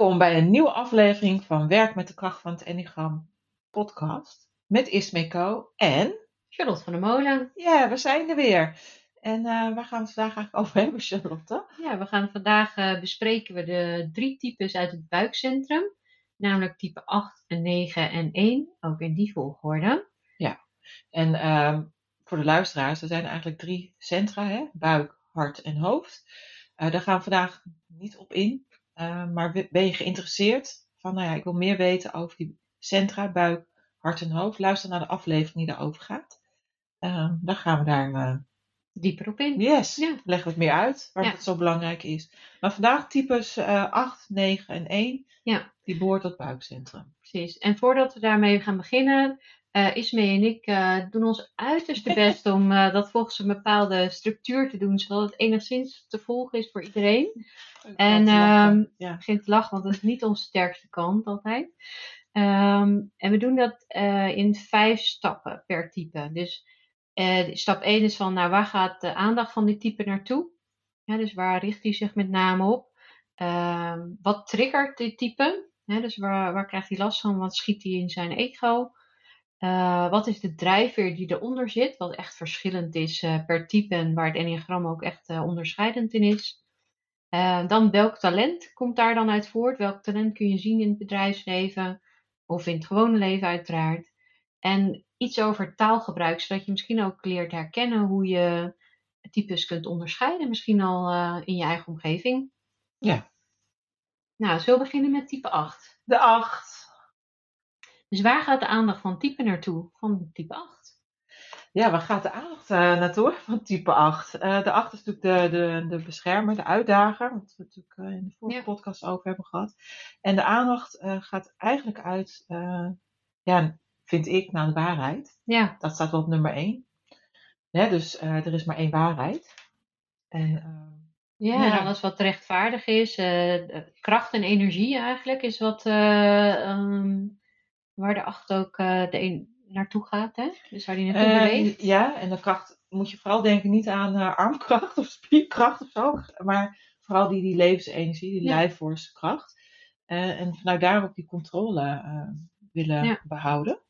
Welkom bij een nieuwe aflevering van Werk met de kracht van het Enneagram podcast met Ismeko en Charlotte van der Molen. ja, we zijn er weer. En eh, waar gaan we het vandaag eigenlijk over hebben, Charlotte? Ja, we gaan vandaag eh, bespreken we de drie types uit het buikcentrum. Namelijk type 8, en 9 en 1. Ook in die volgorde. En ehm, voor de luisteraars, er zijn eigenlijk drie centra, hè? buik, hart en hoofd. Eh, daar gaan we vandaag niet op in. Eh, maar ben je geïnteresseerd van, nou ja, ik wil meer weten over die centra, buik, hart en hoofd. Luister naar de aflevering die daarover gaat. Ehm, dan gaan we daar, eh, Dieper op in. yes, Ja. leggen we het meer uit, waarom Ja. het zo belangrijk is. Maar vandaag types eh 8, 9 en 1, Ja. die behoort tot buikcentrum. Precies. En voordat we daarmee gaan beginnen, eh Ismee en ik eh, doen ons uiterste best om eh, dat volgens een bepaalde structuur te doen, zodat het enigszins te volgen is voor iedereen. En, ehm, ja. begint te lachen, want dat is niet onze sterkste kant altijd. Ehm, en we doen dat eh, in vijf stappen per type. Dus eh, stap 1 is van, nou, waar gaat de aandacht van dit type naartoe? Ja, dus waar richt hij zich met name op? Ehm, wat triggert dit type? Dus waar, waar krijgt hij last van? Wat schiet hij in zijn ego? Eh, wat is de drijfveer die eronder zit? Wat echt verschillend is per type en waar het enneagram ook echt onderscheidend in is. Eh, dan welk talent komt daar dan uit voort? Welk talent kun je zien in het bedrijfsleven of in het gewone leven uiteraard? En iets over taalgebruik, zodat je misschien ook leert herkennen hoe je types kunt onderscheiden, misschien al eh, in je eigen omgeving. Ja. Nou, zullen we beginnen met type 8? De 8. Dus waar gaat de aandacht van type naartoe? Van type 8? Ja, waar gaat de aandacht eh, naartoe van type 8? Eh, de 8 is natuurlijk de, de, de beschermer, de uitdager, wat we natuurlijk eh, in de vorige Ja. podcast over hebben gehad. En de aandacht gaat eigenlijk uit, ja, vind ik, naar de waarheid. Ja, Dat staat wel op nummer 1. Ja, dus er is maar één waarheid. En, ja, Ja. en alles wat rechtvaardig is, kracht en energie eigenlijk, is wat eh, ehm, waar de 8 ook de een naartoe gaat. Hè? Dus waar die naartoe eh, beweegt. ja, en de kracht moet je vooral denken niet aan eh, armkracht of spierkracht of zo, maar vooral die, die levensenergie, die Ja. lijfforce kracht. Eh, en vanuit daarop die controle eh, willen Ja. behouden.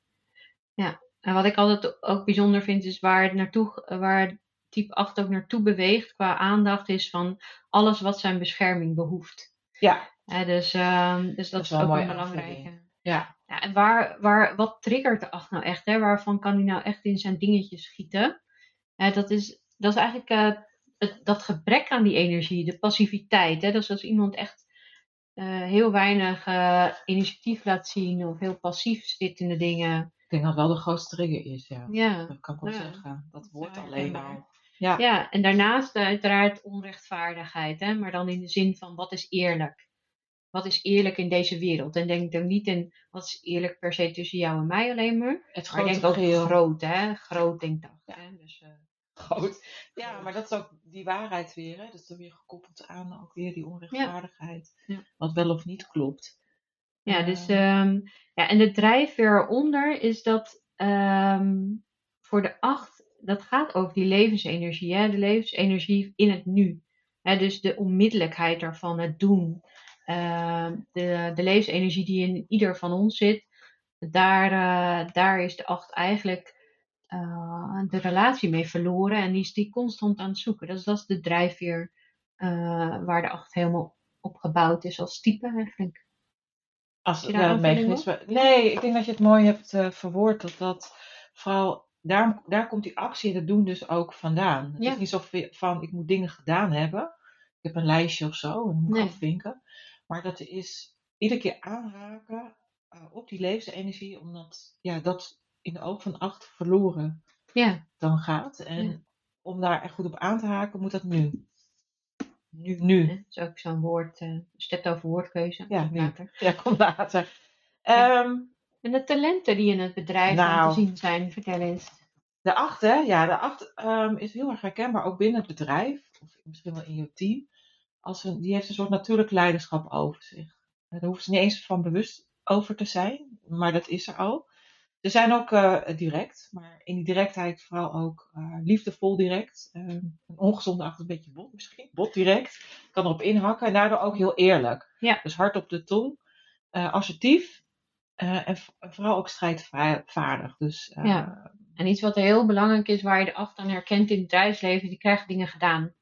En wat ik altijd ook bijzonder vind, is waar het naartoe, waar type 8 ook naartoe beweegt qua aandacht, is van alles wat zijn bescherming behoeft. Ja, Hè, dus, ehm, dus dat, is is wel ook een belangrijke. ja. Ja, en waar, waar, wat triggert de 8 nou echt? Hè? Waarvan kan hij nou echt in zijn dingetjes schieten? Dat, is, dat is eigenlijk eh, het, dat gebrek aan die energie, de passiviteit. Hè? Dus als iemand echt eh, heel weinig eh, initiatief laat zien of heel passief zit in de dingen. Ik denk dat wel de grootste trigger is, ja. Ja, Dat kan ik wel Ja. zeggen. Dat woord Ja, alleen al. Ja. Ja, en daarnaast uiteraard onrechtvaardigheid, hè? maar dan in de zin van wat is eerlijk? Wat is eerlijk in deze wereld? En denk dan niet in wat is eerlijk per se tussen jou en mij alleen maar. Het Maar denk ook geheel. groot, hè? Groot denk ik. Ja. Hè? Dus, eh, groot. Ja, maar dat is ook die waarheid weer. Hè? Dat is dan weer gekoppeld aan ook weer die onrechtvaardigheid. Ja. Wat wel of niet klopt. ja, dus, Eh, ehm, ja, en de drijfveer eronder is dat ehm, voor de acht, dat gaat over die levensenergie, hè? de levensenergie in het nu. Hè? Dus de onmiddellijkheid daarvan, het doen. Ehm, de, de levensenergie die in ieder van ons zit, daar, eh, daar is de acht eigenlijk eh, de relatie mee verloren en die is die constant aan het zoeken. Dat is, dat is de drijfveer eh, waar de acht helemaal op gebouwd is als type eigenlijk. Als mechanisme. Nee, ik denk dat je het mooi hebt verwoord. Dat dat vooral. Daar, daar komt die actie en het doen dus ook vandaan. Het Ja. is niet zo van ik moet dingen gedaan hebben. Ik heb een lijstje of zo en dan moet ik Nee. afvinken. Maar dat is iedere keer aanraken eh, op die levensenergie. Omdat ja, dat in de oog van acht verloren Ja, dan gaat. En Ja. om daar echt goed op aan te haken moet dat nu. Nu, nu. Dat is ook zo'n woord. Uh, je het over woordkeuze. Ja, nu. later. Ja, kom later. Ja. Ehm, En de talenten die in het bedrijf aan Nou. te zien zijn, vertel eens. De acht, hè? Ja, de acht ehm, is heel erg herkenbaar, ook binnen het bedrijf, of misschien wel in je team. Als een, die heeft een soort natuurlijk leiderschap over zich. Eh, Daar hoeft ze niet eens van bewust over te zijn, maar dat is er al. Ze zijn ook eh, direct, maar in die directheid vooral ook eh, liefdevol direct. Ehm, een ongezonde acht, een beetje bot misschien, bot direct. Kan erop inhakken en daardoor ook heel eerlijk. Ja. Dus hard op de tong, eh, assertief eh, en vooral ook strijdvaardig. Dus eh, Ja. En iets wat heel belangrijk is, waar je de acht aan herkent in het bedrijfsleven, die krijgen dingen gedaan.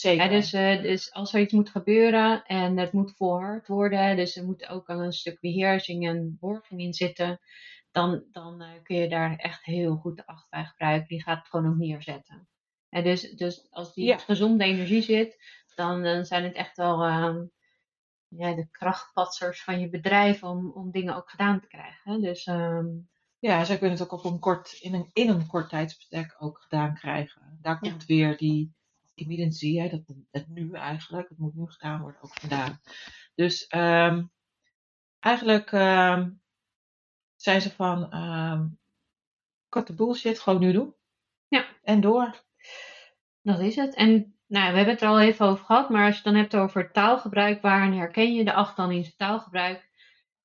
Zeker. Dus, eh, dus als er iets moet gebeuren en het moet volhard worden, dus er moet ook al een stuk beheersing en borging in zitten, dan, dan eh, kun je daar echt heel goed de acht bij gebruiken. Die gaat het gewoon ook neerzetten. En dus, dus als die Ja. gezonde energie zit, dan, dan zijn het echt wel ehm, ja, de krachtpatsers van je bedrijf om, om dingen ook gedaan te krijgen. Dus ehm, Ja, zij kunnen het ook op een kort, in, een, in een kort tijdsbestek ook gedaan krijgen. Daar Ja. komt weer die immediacy, hè, dat, het nu eigenlijk, het moet nu gedaan worden, ook gedaan. Dus ehm, eigenlijk ehm, zijn ze van ehm cut the bullshit, gewoon nu doen. Ja. En door. Dat is het. En nou, we hebben het er al even over gehad, maar als je het dan hebt over taalgebruik, waarin herken je de acht dan in zijn taalgebruik?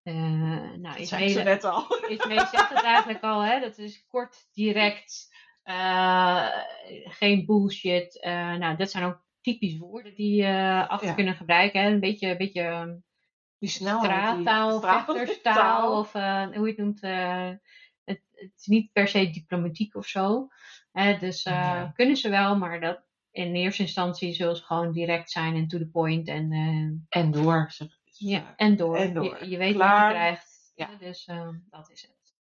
Eh nou, Dat is ze net al. Ismee zegt het eigenlijk al, hè? dat is kort, direct, geen bullshit. Eh, nou, dat zijn ook typisch woorden die je achter Ja. kunnen gebruiken. Hè? Een beetje, een beetje ehm, Die die- straattaal, vechterstaal, taal. of eh, hoe je het noemt. eh, het, het is niet per se diplomatiek of zo. Hè, dus eh, Nee. kunnen ze wel, maar dat, in eerste instantie zullen ze gewoon direct zijn en to the point. En, eh, En door. zeg- ja, en door. En door. Je, je weet Klaar. wat je krijgt. Ja. Dus eh, dat is het.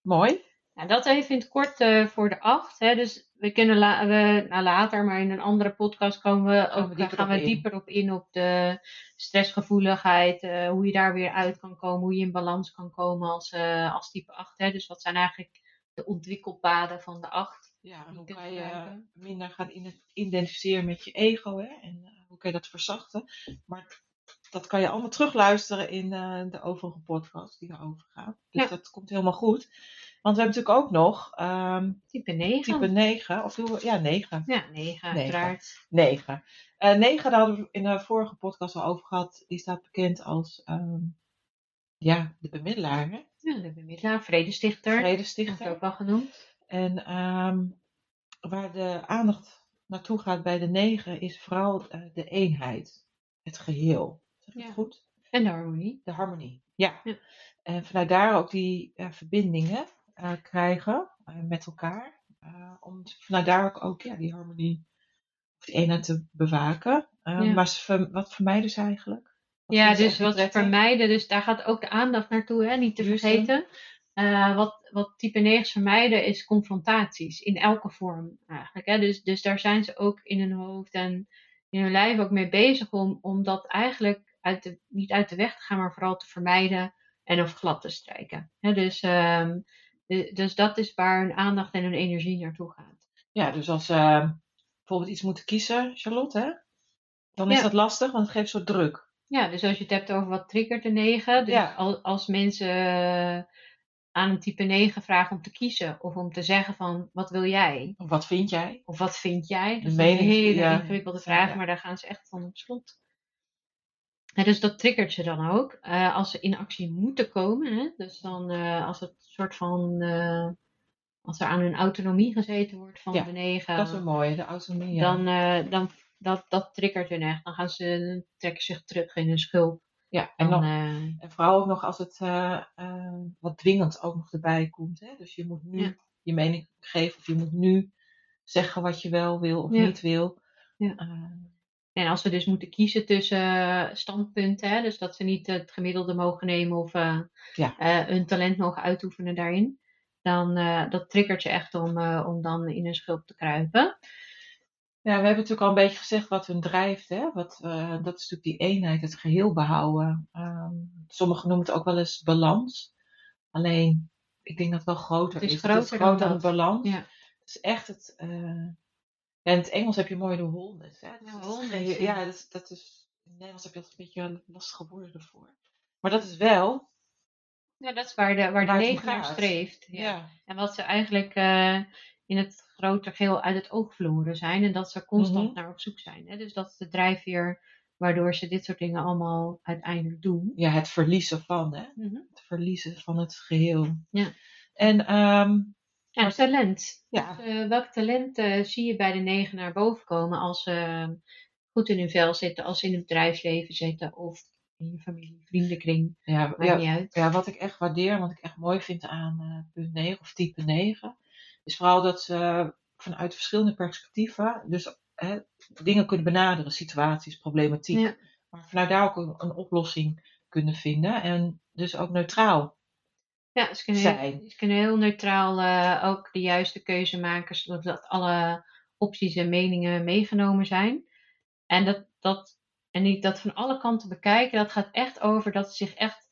Mooi. Nou, dat even in het kort eh, voor de acht. Hè. Dus we kunnen la- we, nou, later, maar in een andere podcast komen we Gaan we dieper gaan op we in. dieper op in op de stressgevoeligheid, eh, hoe je daar weer uit kan komen, hoe je in balans kan komen als, eh, als type 8. Hè. Dus wat zijn eigenlijk de ontwikkelpaden van de 8? Ja, en hoe kan je minder gaan in- identificeren met je ego hè? en hoe kan je dat verzachten. Maar dat kan je allemaal terugluisteren in de overige podcast die erover gaat. Dus Ja. dat komt helemaal goed. Want we hebben natuurlijk ook nog ehm, Type 9. type 9, of ja 9. Ja, 9 uiteraard. 9. Eh 9, daar hadden we in de vorige podcast al over gehad. Die staat bekend als ehm, ja, de bemiddelaar, hè? Ja, de bemiddelaar, vredestichter. vredestichter. ook wel genoemd. En ehm, waar de aandacht naartoe gaat bij de negen is vooral eh, de eenheid, het geheel. Zeg ik Ja. goed? En de harmonie. De harmonie. Ja. Ja. En vanuit daar ook die eh, verbindingen krijgen eh, met elkaar. eh, om vanuit daar ook, ook ja, die harmonie, of die eenheid te bewaken. Eh, Ja. Maar ze wat vermijden ze eigenlijk? Wat Ja, dus wat prettig? vermijden, dus daar gaat ook de aandacht naartoe, hè? niet te vergeten. Eh, wat, wat type 9 vermijden is confrontaties, in elke vorm eigenlijk. Hè? Dus, dus daar zijn ze ook in hun hoofd en in hun lijf ook mee bezig om, om dat eigenlijk uit de, niet uit de weg te gaan, maar vooral te vermijden en of glad te strijken. Hè? Dus, ehm, dus dat is waar hun aandacht en hun energie naartoe gaat. Ja, dus als ze bijvoorbeeld iets moeten kiezen, Charlotte, hè? dan is dat lastig, want het geeft zo druk. Ja, dus als je het hebt over wat triggert de 9, dus Ja. al- als mensen eh, aan een type 9 vragen om te kiezen of om te zeggen van wat wil jij Of Wat vind jij? of wat vind jij, De dat is een hele ja. ingewikkelde vraag, maar daar gaan ze echt van op slot. En dus dat triggert ze dan ook. Eh, als ze in actie moeten komen, hè, dus dan eh, als het soort van, eh, als er aan hun autonomie gezeten wordt van Ja, de 9, Dat is een mooie, de autonomie. ja. dan, dan dat, dat triggert hun echt. Dan gaan ze, trekken zich terug in hun schulp. ja, en, Dan, nog, en vooral ook nog als het wat dwingend ook nog erbij komt. Hè? Dus je moet nu Ja. je mening geven of je moet nu zeggen wat je wel wil of niet wil. Ja. En als ze dus moeten kiezen tussen eh, standpunten, hè, dus dat ze niet het gemiddelde mogen nemen of eh, Ja. eh, hun talent mogen uitoefenen daarin, dan eh, dat triggert je echt om, om dan in hun schulp te kruipen. ja, we hebben natuurlijk al een beetje gezegd wat hun drijft. Hè? Wat, dat is natuurlijk die eenheid, het geheel behouden. Ehm, sommigen noemen het ook wel eens balans. Alleen, ik denk dat het wel groter Het is is. groter het is dan groter dan balans. Ja. Het is echt het, Ja, in het Engels heb je mooi de wholeness. Hè? Dus Ja, dat is wholeness, geen- ja. ja, dat, is- dat is, in het Nederlands heb je dat een beetje een lastige woorden ervoor. Maar dat is wel Ja, dat is waar de, waar de Waar negen naar streeft. Ja. Ja. En wat ze eigenlijk eh, in het grote geheel uit het oog verloren zijn. En dat ze constant Mhm. naar op zoek zijn. Hè? Dus dat is de drijfveer waardoor ze dit soort dingen allemaal uiteindelijk doen. ja, het verliezen van, hè? Mhm. Het verliezen van het geheel. Ja. En ehm, Ja, Maar- talent. ja, Dus, eh, welk talent eh, zie je bij de negen naar boven komen als ze eh, goed in hun vel zitten, als ze in het bedrijfsleven zitten of in je familie, vriendenkring, ja, ja, niet uit. ja, wat ik echt waardeer, wat ik echt mooi vind aan eh, punt 9 of type 9, is vooral dat ze vanuit verschillende perspectieven dus hè, dingen kunnen benaderen, situaties, problematiek. Ja. Maar vanuit daar ook een, een oplossing kunnen vinden en dus ook neutraal Ja, ze kunnen, heel, ze kunnen heel neutraal eh, ook de juiste keuze maken, zodat alle opties en meningen meegenomen zijn. En dat, dat, en niet dat van alle kanten bekijken, dat gaat echt over dat ze zich echt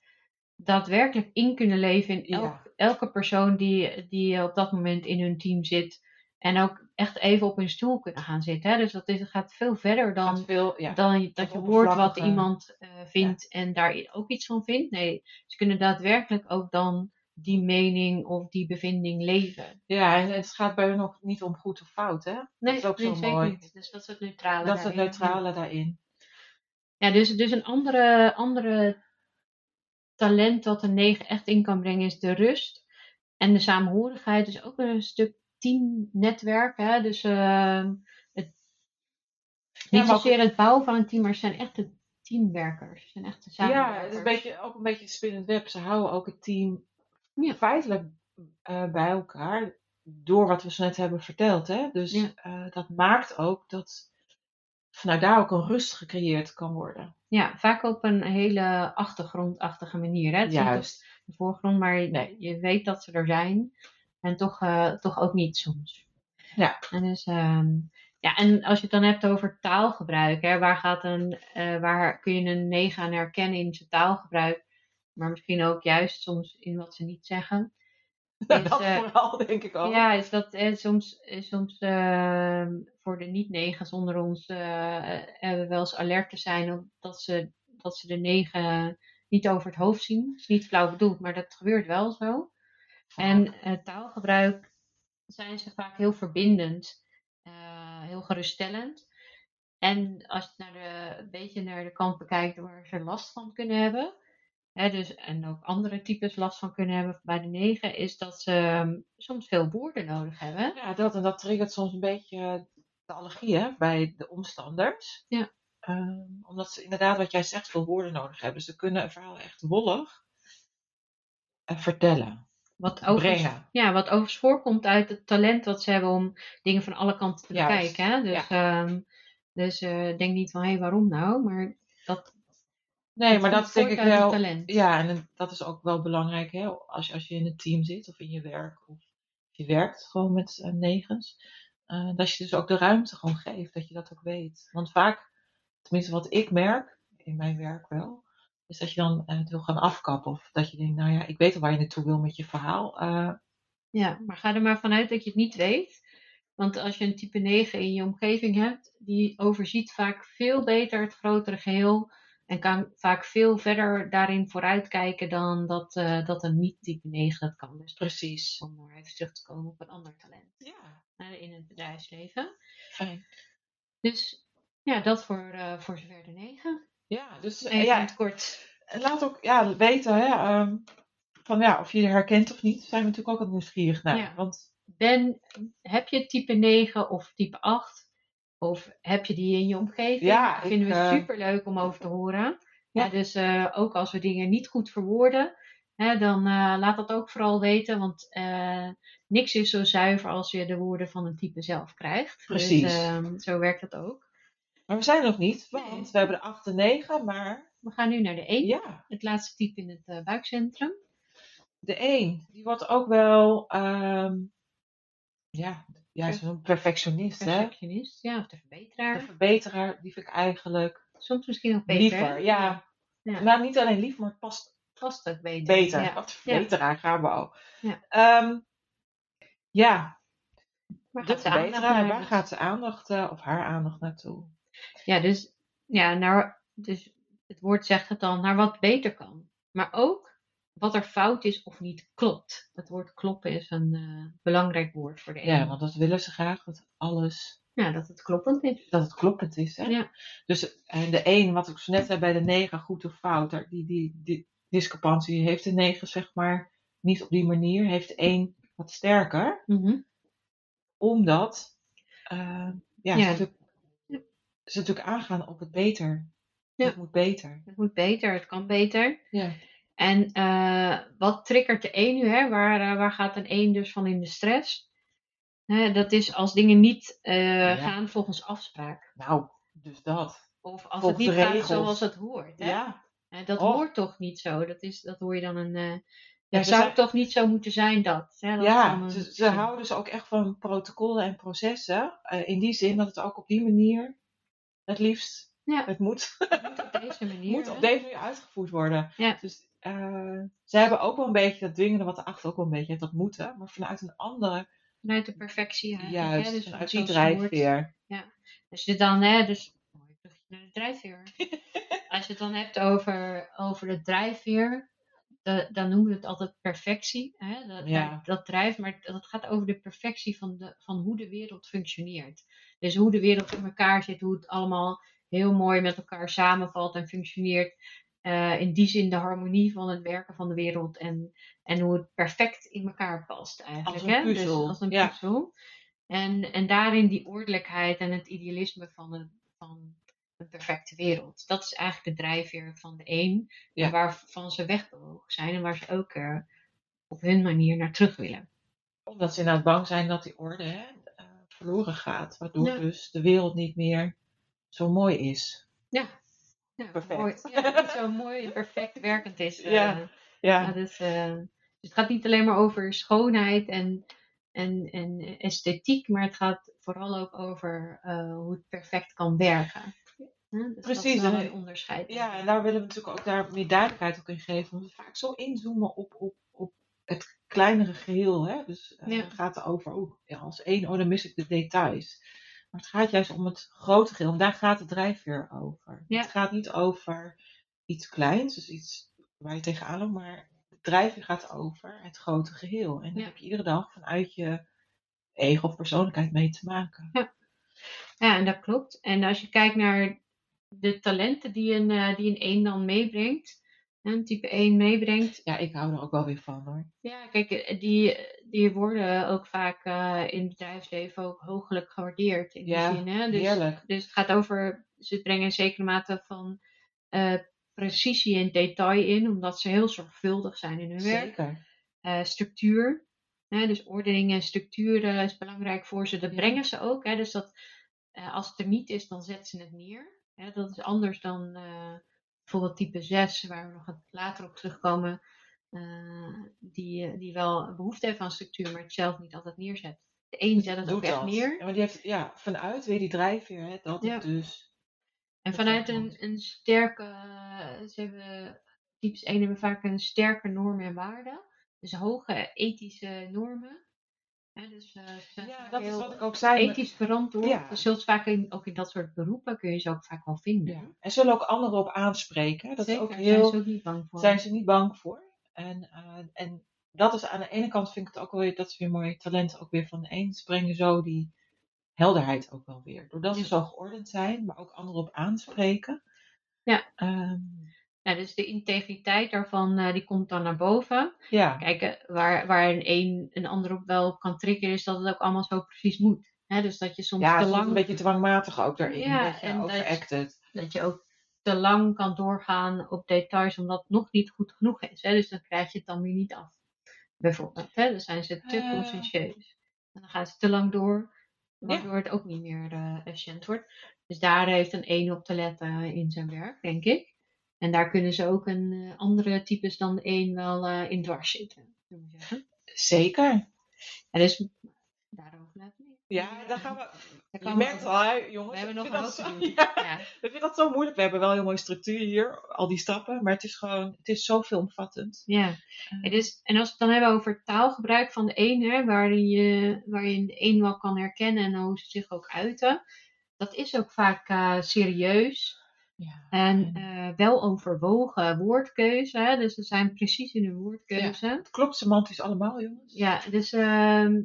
daadwerkelijk in kunnen leven in elk, Ja. elke persoon die, die op dat moment in hun team zit. En ook echt even op hun stoel kunnen gaan zitten. Hè? Dus dat is, gaat veel verder dan, Gaat veel, ja, dan dat je hoort wat oppervlakkige- iemand eh, vindt en daar ook iets van vindt. Nee, ze kunnen daadwerkelijk ook dan die mening of die bevinding leven. ja, en het gaat bij hun ook niet om goed of fout, hè? Nee, dat is ook nee, zo zeker mooi. niet. Dus dat is het neutrale. Dat is het daarin. neutrale daarin. Ja, dus, dus een andere, andere talent dat een 9 echt in kan brengen is de rust en de saamhorigheid. Dus ook een stuk teamnetwerk. Hè? Dus ehm, het, niet ook- zozeer het bouwen van een team, maar ze zijn echt de teamwerkers. Ze zijn echt de Ja, samenwerkers. het is een beetje, ook een beetje een spinnend web. Ze houden ook het team Ja. feitelijk eh, bij elkaar door wat we zo net hebben verteld. Hè? Dus Ja. eh, dat maakt ook dat vanuit daar ook een rust gecreëerd kan worden. Ja, vaak op een hele achtergrondachtige manier. Hè? Het is niet op Juist. de voorgrond, maar Nee. je weet dat ze er zijn. En toch, eh, toch ook niet soms. Ja. En, dus, ehm, ja, en als je het dan hebt over taalgebruik, hè, waar, gaat een, eh, waar kun je een 9 aan herkennen in zijn taalgebruik, maar misschien ook juist soms in wat ze niet zeggen. Is, dat eh, vooral, denk ik ook. ja, is dat eh, soms, soms ehm, voor de niet-negens onder ons hebben we wel eens alert te zijn dat ze, dat ze de negen niet over het hoofd zien. Dat is niet flauw bedoeld, maar dat gebeurt wel zo. En eh, taalgebruik zijn ze vaak heel verbindend, eh, heel geruststellend. En als je naar de, een beetje naar de kant bekijkt waar ze last van kunnen hebben, hè, dus, en ook andere types last van kunnen hebben bij de negen, is dat ze ehm, soms veel woorden nodig hebben. Ja, dat en dat triggert soms een beetje de allergie hè, bij de omstanders. Ja. Ehm, omdat ze inderdaad, wat jij zegt, veel woorden nodig hebben. Ze kunnen een verhaal echt wollig eh, vertellen, Wat overigens, brengen. ja, wat overigens voorkomt uit het talent wat ze hebben om dingen van alle kanten te bekijken. Hè? Dus, ehm, dus eh, denk niet van, hé, waarom nou? Maar dat, Nee, maar dat denk ik wel. talent. Ja, en dat is ook wel belangrijk hè, als, je, als je in een team zit of in je werk. Of je werkt gewoon met eh, negens. eh, dat je dus ook de ruimte gewoon geeft, dat je dat ook weet. Want vaak, tenminste wat ik merk, in mijn werk wel, is dat je dan eh, het wil gaan afkappen. Of dat je denkt, nou ja, ik weet al waar je naartoe wil met je verhaal. eh, Ja, maar ga er maar vanuit dat je het niet weet. Want als je een type 9 in je omgeving hebt, die overziet vaak veel beter het grotere geheel. En kan vaak veel verder daarin vooruitkijken dan dat, eh, dat een niet-type 9 dat kan. Dus precies. om maar even terug te komen op een ander talent Ja, in het bedrijfsleven. fijn. Dus ja, dat voor, voor zover de 9. Ja, dus eh, Even in ja, het kort. laat ook ja, weten hè, ehm, van, ja, of je je herkent of niet. Zijn we natuurlijk ook wat nieuwsgierig naar. Ja. Want Ben, heb je type 9 of type 8? Of heb je die in je omgeving? Ja, Dat vinden ik, we eh, super leuk om over te horen. Ja. Ja, dus eh, ook als we dingen niet goed verwoorden, hè, dan eh, laat dat ook vooral weten. Want eh, niks is zo zuiver als je de woorden van een type zelf krijgt. Precies. Dus zo werkt dat ook. Maar we zijn nog niet, want Nee. we hebben de 8 en 9, maar We gaan nu naar de 1, ja, het laatste type in het eh, buikcentrum. de 1, die wordt ook wel, ehm, ja, ja zo'n perfectionist, hè. Perfectionist, ja, of de De verbeteraar. verbeteraar, die vind ik eigenlijk Soms misschien nog beter. liever. hè? Ja. Ja. nou niet alleen lief, maar het past Past ook beter. beter. Ja. Wat verbeteraar gaan we ook. Ja. Ehm, ja, Waar de gaat ze aandacht verbeteraar, waar gaat aandacht eh, of haar aandacht naartoe? Ja, dus, ja, naar, dus het woord zegt het dan, naar wat beter kan. Maar ook wat er fout is of niet klopt. Het woord kloppen is een eh, belangrijk woord voor de Ja, een. want dat willen ze graag, dat alles, Ja, dat het kloppend is. dat het kloppend is. Hè? Ja. Dus en de een, wat ik zo net zei bij de negen, goed of fout, die, die, die discrepantie heeft de negen zeg maar niet op die manier, heeft de een wat sterker, Mhm. omdat eh, ja, Ja. Ze, natuurlijk, aangaan op het beter. Ja. Het moet beter. Het moet beter, het kan beter. Ja. En eh, wat triggert de een nu? Hè? Waar, eh, waar gaat een een dus van in de stress? Hè, dat is als dingen niet eh, Ja. gaan volgens afspraak. Nou, dus dat. Of als Volgens het niet gaat zoals het hoort. Hè? Ja. Dat Oh. hoort toch niet zo? Dat, is, dat hoor je dan een. Ja, zou toch niet zo moeten zijn dat? Hè? dat Ja, een ze, ze houden ze ook echt van protocollen en processen. in die zin dat het ook op die manier, het liefst, Ja. het moet, Het moet op deze manier. moet op deze manier uitgevoerd worden. Ja. Dus ze hebben ook wel een beetje dat dwingende wat erachter ook wel een beetje heeft, dat moeten. Maar vanuit een andere, Vanuit de perfectie juist, hè? Dus vanuit die drijfveer. Als je dan, hè, dus naar de drijfveer. Als je het dan hebt over, over de drijfveer, da- dan noemen we het altijd perfectie. Hè? Dat, Ja. dat, dat drijft, maar dat gaat over de perfectie van, de, van hoe de wereld functioneert. Dus hoe de wereld in elkaar zit, hoe het allemaal heel mooi met elkaar samenvalt en functioneert. Eh, in die zin de harmonie van het werken van de wereld en, en hoe het perfect in elkaar past eigenlijk. Als een hè? puzzel, Dus als een ja. puzzel. En, en daarin die ordelijkheid en het idealisme van een, van een perfecte wereld. Dat is eigenlijk de drijfveer van de een. Ja. Waarvan ze wegbewogen zijn en waar ze ook eh, op hun manier naar terug willen. Omdat ze inderdaad bang zijn dat die orde hè, verloren gaat. Waardoor Ja. dus de wereld niet meer zo mooi is. Ja. ja Perfect. Mooi, ja, zo mooi en perfect werkend is. eh. Ja. Ja, Ja, eh, dus het gaat niet alleen maar over schoonheid en, en, en esthetiek, maar het gaat vooral ook over eh, hoe het perfect kan werken. Ja, dus Precies, Dat is een onderscheid. Ja, en daar willen we natuurlijk ook daar meer duidelijkheid ook in geven. Omdat we vaak zo inzoomen op, op, op het kleinere geheel. Hè? Dus eh, Ja. het gaat erover, oh, ja, als één, oh, dan mis ik de details. Maar het gaat juist om het grote geheel. En daar gaat de drijfveer over. Ja. Het gaat niet over iets kleins, dus iets waar je tegenaan loopt. Maar de drijfveer gaat over het grote geheel. En daar Ja. heb je iedere dag vanuit je ego of persoonlijkheid mee te maken. Ja, en dat klopt. En als je kijkt naar de talenten die een, eh, die een 1 dan meebrengt, een type 1 meebrengt, Ja, ik hou er ook wel weer van hoor. ja, kijk, eh, die, die worden ook vaak eh, in het bedrijfsleven ook hoogelijk gewaardeerd. In Ja, die zin, hè? Dus, Heerlijk. dus het gaat over, ze brengen een zekere mate van eh, precisie en detail in, omdat ze heel zorgvuldig zijn in hun werk. Zeker. Structuur, hè, dus ordening en structuur is belangrijk voor ze. Dat Ja. brengen ze ook. Hè, dus dat, als het er niet is, dan zetten ze het neer. Hè, dat is anders dan bijvoorbeeld type 6, waar we nog later op terugkomen. eh, die, eh, die wel behoefte heeft aan structuur, maar het zelf niet altijd neerzet. De een zet het ook echt neer. Ja, maar die heeft, ja, vanuit weer die drijfveer, hè, dat Ja. het dus. En vanuit een, een sterke, eh, ze hebben, types 1 hebben vaak een sterke norm en waarde. Dus hoge ethische normen. Dus, ze zijn Ja, dat is wat ik ook zei. ethisch verantwoord. Ja. Je zult vaak in, ook in dat soort beroepen kun je ze ook vaak wel vinden. Ja. En zullen ook anderen op aanspreken. Dat Zeker, is ook daar heel. zijn ze ook niet bang voor. zijn ze niet bang voor. En, eh, en dat is aan de ene kant vind ik het ook wel weer, dat is weer mooi talent ook weer van de een. Ze brengen zo die helderheid ook wel weer. Doordat ze zo geordend zijn, maar ook anderen op aanspreken. Ja. Ehm, Ja, dus de integriteit daarvan, eh, die komt dan naar boven. ja. Kijk, waar, waar een, een een ander op wel kan triggeren, is dat het ook allemaal zo precies moet. Hè, dus dat je soms ja, te lang een beetje dwangmatig ook daarin. Ja, een en dat- je ook te lang kan doorgaan op details, omdat het nog niet goed genoeg is. Hè? Dus dan krijg je het dan weer niet af. Bijvoorbeeld, hè? dan zijn ze te Eh. conscientieus. En dan gaan ze te lang door, waardoor het ook niet meer eh efficiënt wordt. Dus daar heeft een één op te letten in zijn werk, denk ik. En daar kunnen ze ook een eh, andere types dan de één wel eh, in dwars zitten. we. Zeker. En dus daarover laten we Ja, dan gaan we. Daar Je merkt we- al, hè, jongens. We hebben nog een te doen. Ja, Ja. ik vind dat zo moeilijk. We hebben wel een heel mooie structuur hier, al die stappen. Maar het is gewoon, het is zo veelomvattend. Ja. Het is, en als we het dan hebben over taalgebruik van de een, hè, waarin je, waarin de een wel kan herkennen en hoe ze zich ook uiten, dat is ook vaak eh, serieus Ja. en eh, wel overwogen woordkeuze. Hè, dus ze zijn precies in hun woordkeuze. Ja, Het klopt semantisch allemaal, jongens. dus, ehm,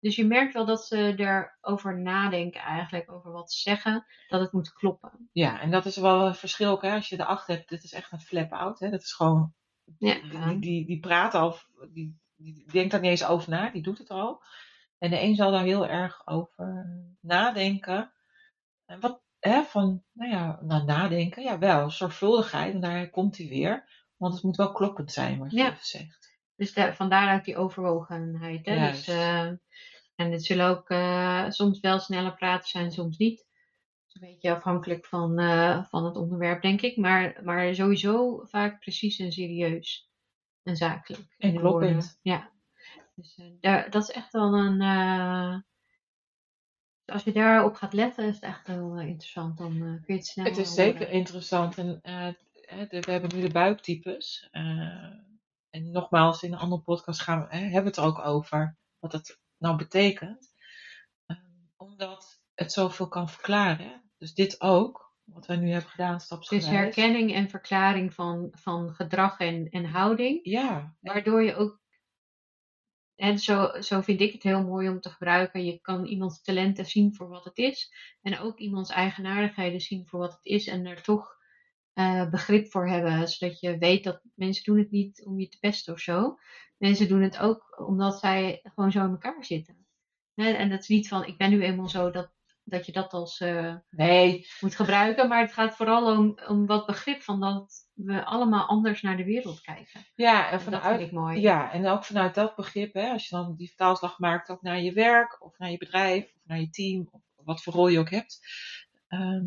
dus je merkt wel dat ze erover nadenken eigenlijk, over wat ze zeggen, dat het moet kloppen. Ja, en dat is wel een verschil hè. Als je de acht hebt, dit is echt een flap-out, hè. Dat is gewoon, Ja, die, die, praat al, die, die denkt daar niet eens over na, die doet het al. En de een zal daar heel erg over nadenken. En wat, hè, van, nou ja, nou, nadenken, ja wel, zorgvuldigheid, en daar komt hij weer. Want het moet wel kloppend zijn wat je Ja. even zegt. Dus daar, vandaar ook die overwogenheid. Hè? Juist. Dus, eh, en het zullen ook eh, soms wel sneller praten zijn, soms niet. Een beetje afhankelijk van, eh, van het onderwerp, denk ik. Maar, maar sowieso vaak precies en serieus. En zakelijk. En kloppend. Ja. Dus daar, dat is echt wel een... eh, als je daarop gaat letten, is het echt heel eh, interessant. Dan eh, kun je het snel Het is horen. zeker interessant. En, eh, de- we hebben nu de buiktypes. eh, en nogmaals, in een andere podcast gaan we, hebben we het er ook over wat het nou betekent. Eh, omdat het zoveel kan verklaren. Dus dit ook, wat wij nu hebben gedaan, Dus stapsgewijs. herkenning en verklaring van, van gedrag en, en houding. Ja, Waardoor je ook, en zo, vind ik het heel mooi om te gebruiken. Je kan iemands talenten zien voor wat het is. En ook iemands eigenaardigheden zien voor wat het is. En er toch eh, begrip voor hebben. Zodat je weet dat mensen doen het niet om je te pesten of zo. Mensen doen het ook omdat zij gewoon zo in elkaar zitten. En dat is niet van, ik ben nu eenmaal zo dat, dat je dat als eh, nee, moet gebruiken. Maar het gaat vooral om, om wat begrip van dat we allemaal anders naar de wereld kijken. ja, en En dat vanuit, vind ik mooi. Ja, en ook vanuit dat begrip, hè, als je dan die vertaalslag maakt ook naar je werk, of naar je bedrijf, of naar je team, of wat voor rol je ook hebt, ehm,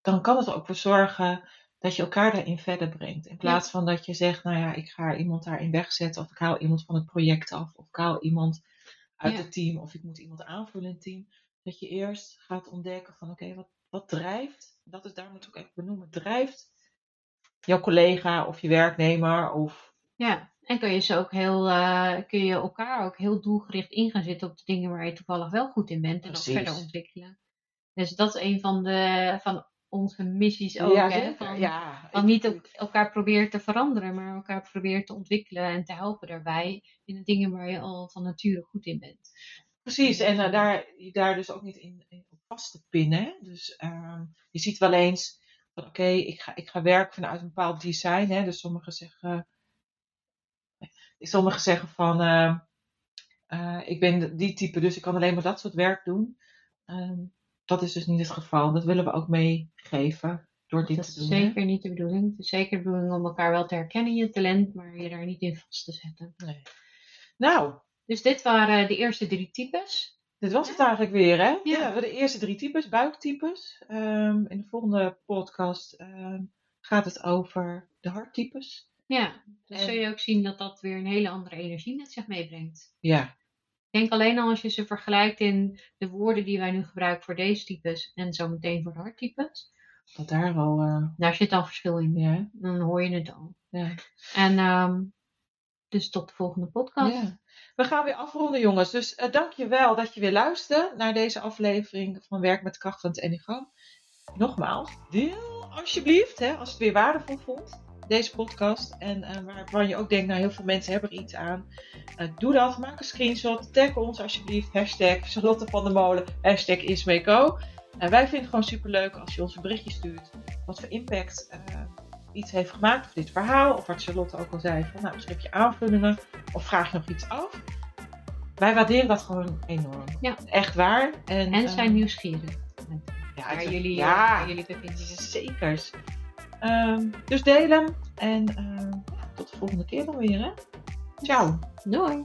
dan kan het er ook voor zorgen dat je elkaar daarin verder brengt. In plaats van dat je zegt, nou ja, ik ga iemand daarin wegzetten, of ik haal iemand van het project af, of ik haal iemand uit Ja. het team, of ik moet iemand aanvullen in het team. Dat je eerst gaat ontdekken van, oké, wat, wat drijft, dat is daar moet ik ook echt benoemen, drijft jouw collega of je werknemer of Ja, en kun je, ze ook heel, eh, kun je elkaar ook heel doelgericht in gaan zitten op de dingen waar je toevallig wel goed in bent en dat Precies. verder ontwikkelen. Dus dat is een van, de, van onze missies ook. ja, hè? Van, ja, van niet ook elkaar proberen te veranderen, maar elkaar proberen te ontwikkelen en te helpen daarbij in de dingen waar je al van nature goed in bent. Precies, en eh, daar, je daar dus ook niet in, in op vast te pinnen. Dus ehm, je ziet wel eens van oké, ik, ga, ik ga werken vanuit een bepaald design. Hè. Dus sommigen zeggen, sommigen zeggen van ehm, eh, ik ben die type, dus ik kan alleen maar dat soort werk doen. Ehm, dat is dus niet het geval. Dat willen we ook meegeven door dit Dat te is doen. hè. zeker niet de bedoeling. Het is zeker de bedoeling om elkaar wel te herkennen in je talent, maar je daar niet in vast te zetten. Nee. Nou, Dus dit waren de eerste drie types. Dit was het eigenlijk weer, hè? Ja. de eerste drie types, buiktypes. Ehm, in de volgende podcast ehm, gaat het over de harttypes. Ja, dus En- zul je ook zien dat dat weer een hele andere energie met zich meebrengt. Ja, Ik denk alleen al als je ze vergelijkt in de woorden die wij nu gebruiken voor deze types en zo meteen voor de harttypes. dat daar al. eh, Daar zit al verschil in. ja, Dan hoor je het al. ja, En ehm, dus tot de volgende podcast. We gaan weer afronden, jongens. Dus eh dank je wel dat je weer luisterde naar deze aflevering van Werk met Kracht van het Enneagram. Nogmaals, deel alsjeblieft, hè, als het weer waardevol vond, deze podcast. En eh, waarvan je ook denkt, nou heel veel mensen hebben er iets aan. Eh, doe dat, maak een screenshot, tag ons alsjeblieft. Hashtag Charlotte van der Molen, hashtag Ismeco. En wij vinden het gewoon superleuk als je ons een berichtje stuurt. Wat voor impact iets heeft gemaakt. Of dit verhaal. Of wat Charlotte ook al zei. Van, nou, misschien heb je aanvullingen. Of vraag je nog iets af. Wij waarderen dat gewoon enorm. Ja. Echt waar. En, En eh, zijn nieuwsgierig ja, jullie, ja, eh, jullie bevindingen. Zekers. Ehm, dus delen. En ja, tot de volgende keer dan weer. Hè? Ciao. Doei!